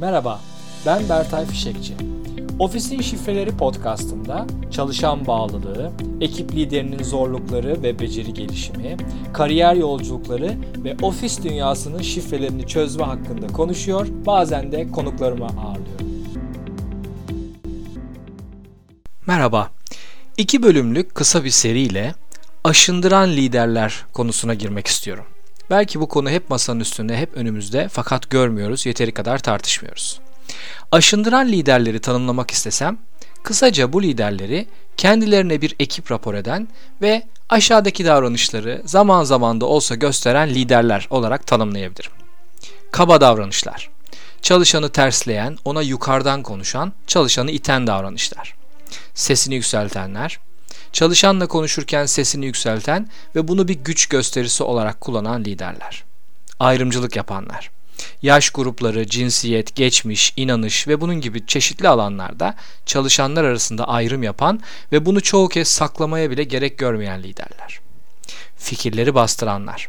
Merhaba, ben Bertay Fişekçi. Ofisin Şifreleri podcastında çalışan bağlılığı, ekip liderinin zorlukları ve beceri gelişimi, kariyer yolculukları ve ofis dünyasının şifrelerini çözme hakkında konuşuyor, bazen de konuklarımı ağırlıyorum. Merhaba, iki bölümlük kısa bir seriyle aşındıran liderler konusuna girmek istiyorum. Belki bu konu hep masanın üstünde, hep önümüzde fakat görmüyoruz, yeteri kadar tartışmıyoruz. Aşındıran liderleri tanımlamak istesem, kısaca bu liderleri kendilerine bir ekip rapor eden ve aşağıdaki davranışları zaman zaman da olsa gösteren liderler olarak tanımlayabilirim. Kaba davranışlar. Çalışanı tersleyen, ona yukarıdan konuşan, çalışanı iten davranışlar. Sesini yükseltenler, çalışanla konuşurken sesini yükselten ve bunu bir güç gösterisi olarak kullanan liderler. Ayrımcılık yapanlar. Yaş grupları, cinsiyet, geçmiş, inanış ve bunun gibi çeşitli alanlarda çalışanlar arasında ayrım yapan ve bunu çoğu kez saklamaya bile gerek görmeyen liderler. Fikirleri bastıranlar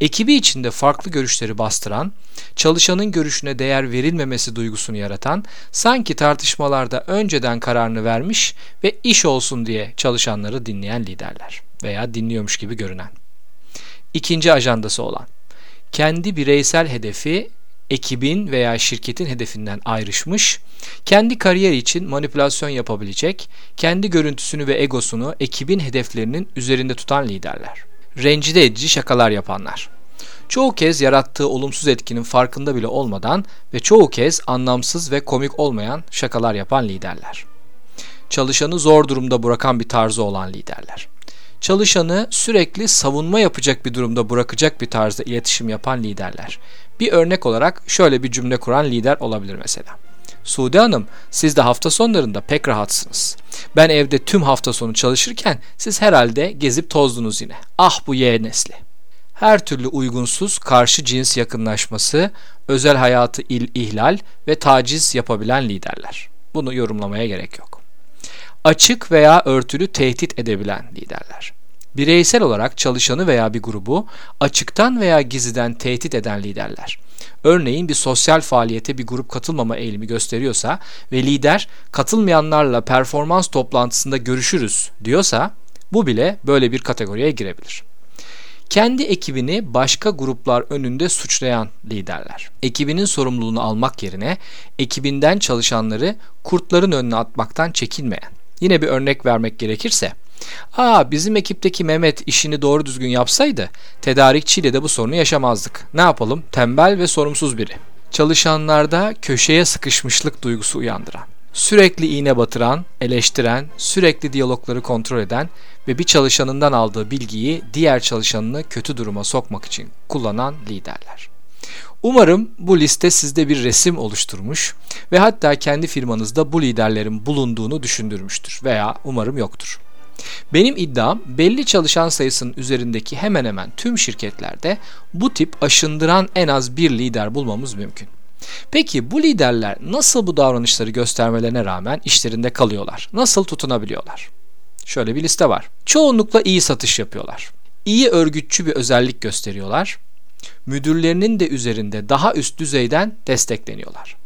ekibi içinde farklı görüşleri bastıran, çalışanın görüşüne değer verilmemesi duygusunu yaratan, sanki tartışmalarda önceden kararını vermiş ve iş olsun diye çalışanları dinleyen liderler veya dinliyormuş gibi görünen. İkinci ajandası olan, kendi bireysel hedefi ekibin veya şirketin hedefinden ayrışmış, kendi kariyer için manipülasyon yapabilecek, kendi görüntüsünü ve egosunu ekibin hedeflerinin üzerinde tutan liderler rencide edici şakalar yapanlar. Çoğu kez yarattığı olumsuz etkinin farkında bile olmadan ve çoğu kez anlamsız ve komik olmayan şakalar yapan liderler. Çalışanı zor durumda bırakan bir tarzı olan liderler. Çalışanı sürekli savunma yapacak bir durumda bırakacak bir tarzda iletişim yapan liderler. Bir örnek olarak şöyle bir cümle kuran lider olabilir mesela. Sude Hanım siz de hafta sonlarında pek rahatsınız. Ben evde tüm hafta sonu çalışırken siz herhalde gezip tozdunuz yine. Ah bu Y nesli. Her türlü uygunsuz karşı cins yakınlaşması, özel hayatı il ihlal ve taciz yapabilen liderler. Bunu yorumlamaya gerek yok. Açık veya örtülü tehdit edebilen liderler. Bireysel olarak çalışanı veya bir grubu açıktan veya gizliden tehdit eden liderler. Örneğin bir sosyal faaliyete bir grup katılmama eğilimi gösteriyorsa ve lider katılmayanlarla performans toplantısında görüşürüz diyorsa bu bile böyle bir kategoriye girebilir. Kendi ekibini başka gruplar önünde suçlayan liderler. Ekibinin sorumluluğunu almak yerine ekibinden çalışanları kurtların önüne atmaktan çekinmeyen. Yine bir örnek vermek gerekirse Aa bizim ekipteki Mehmet işini doğru düzgün yapsaydı tedarikçiyle de bu sorunu yaşamazdık. Ne yapalım? Tembel ve sorumsuz biri. Çalışanlarda köşeye sıkışmışlık duygusu uyandıran, sürekli iğne batıran, eleştiren, sürekli diyalogları kontrol eden ve bir çalışanından aldığı bilgiyi diğer çalışanını kötü duruma sokmak için kullanan liderler. Umarım bu liste sizde bir resim oluşturmuş ve hatta kendi firmanızda bu liderlerin bulunduğunu düşündürmüştür veya umarım yoktur. Benim iddiam belli çalışan sayısının üzerindeki hemen hemen tüm şirketlerde bu tip aşındıran en az bir lider bulmamız mümkün. Peki bu liderler nasıl bu davranışları göstermelerine rağmen işlerinde kalıyorlar? Nasıl tutunabiliyorlar? Şöyle bir liste var. Çoğunlukla iyi satış yapıyorlar. İyi örgütçü bir özellik gösteriyorlar. Müdürlerinin de üzerinde daha üst düzeyden destekleniyorlar.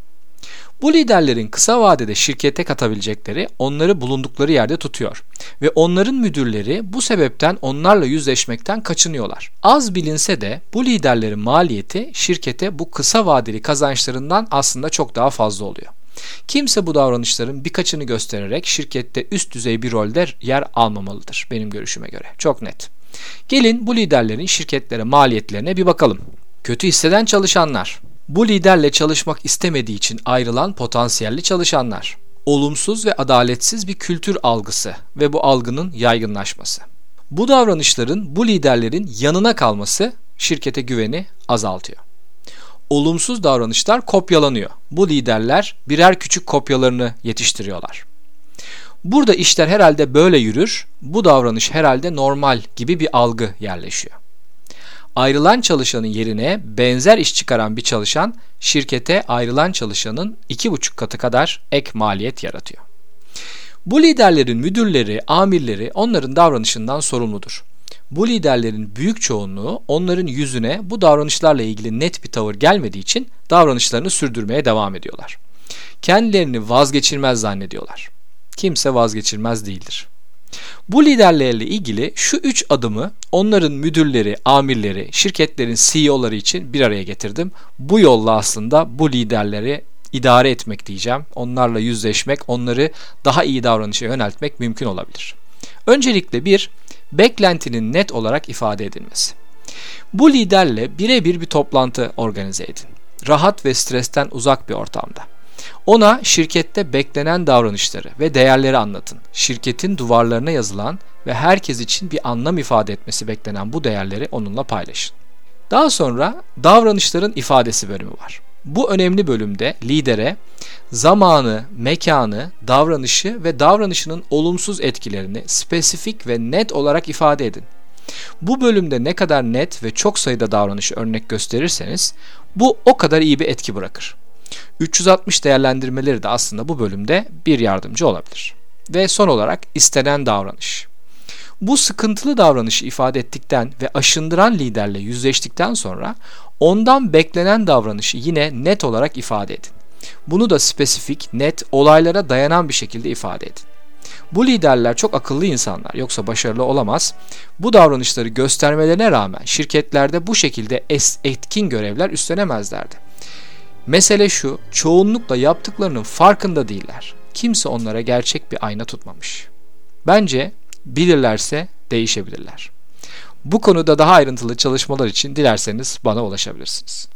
Bu liderlerin kısa vadede şirkete katabilecekleri onları bulundukları yerde tutuyor ve onların müdürleri bu sebepten onlarla yüzleşmekten kaçınıyorlar. Az bilinse de bu liderlerin maliyeti şirkete bu kısa vadeli kazançlarından aslında çok daha fazla oluyor. Kimse bu davranışların birkaçını göstererek şirkette üst düzey bir rolde yer almamalıdır benim görüşüme göre. Çok net. Gelin bu liderlerin şirketlere maliyetlerine bir bakalım. Kötü hisseden çalışanlar, bu liderle çalışmak istemediği için ayrılan potansiyelli çalışanlar. Olumsuz ve adaletsiz bir kültür algısı ve bu algının yaygınlaşması. Bu davranışların bu liderlerin yanına kalması şirkete güveni azaltıyor. Olumsuz davranışlar kopyalanıyor. Bu liderler birer küçük kopyalarını yetiştiriyorlar. Burada işler herhalde böyle yürür, bu davranış herhalde normal gibi bir algı yerleşiyor ayrılan çalışanın yerine benzer iş çıkaran bir çalışan şirkete ayrılan çalışanın iki buçuk katı kadar ek maliyet yaratıyor. Bu liderlerin müdürleri, amirleri onların davranışından sorumludur. bu liderlerin büyük çoğunluğu onların yüzüne bu davranışlarla ilgili net bir tavır gelmediği için davranışlarını sürdürmeye devam ediyorlar. Kendilerini vazgeçilmez zannediyorlar. Kimse vazgeçilmez değildir. Bu liderlerle ilgili şu üç adımı onların müdürleri, amirleri, şirketlerin CEO'ları için bir araya getirdim. Bu yolla aslında bu liderleri idare etmek diyeceğim. Onlarla yüzleşmek, onları daha iyi davranışa yöneltmek mümkün olabilir. Öncelikle bir, beklentinin net olarak ifade edilmesi. Bu liderle birebir bir toplantı organize edin. Rahat ve stresten uzak bir ortamda. Ona şirkette beklenen davranışları ve değerleri anlatın. Şirketin duvarlarına yazılan ve herkes için bir anlam ifade etmesi beklenen bu değerleri onunla paylaşın. Daha sonra davranışların ifadesi bölümü var. Bu önemli bölümde lidere zamanı, mekanı, davranışı ve davranışının olumsuz etkilerini spesifik ve net olarak ifade edin. Bu bölümde ne kadar net ve çok sayıda davranışı örnek gösterirseniz bu o kadar iyi bir etki bırakır. 360 değerlendirmeleri de aslında bu bölümde bir yardımcı olabilir. Ve son olarak istenen davranış. Bu sıkıntılı davranışı ifade ettikten ve aşındıran liderle yüzleştikten sonra ondan beklenen davranışı yine net olarak ifade edin. Bunu da spesifik, net, olaylara dayanan bir şekilde ifade edin. Bu liderler çok akıllı insanlar yoksa başarılı olamaz. Bu davranışları göstermelerine rağmen şirketlerde bu şekilde etkin görevler üstlenemezlerdi. Mesele şu, çoğunlukla yaptıklarının farkında değiller. Kimse onlara gerçek bir ayna tutmamış. Bence bilirlerse değişebilirler. Bu konuda daha ayrıntılı çalışmalar için dilerseniz bana ulaşabilirsiniz.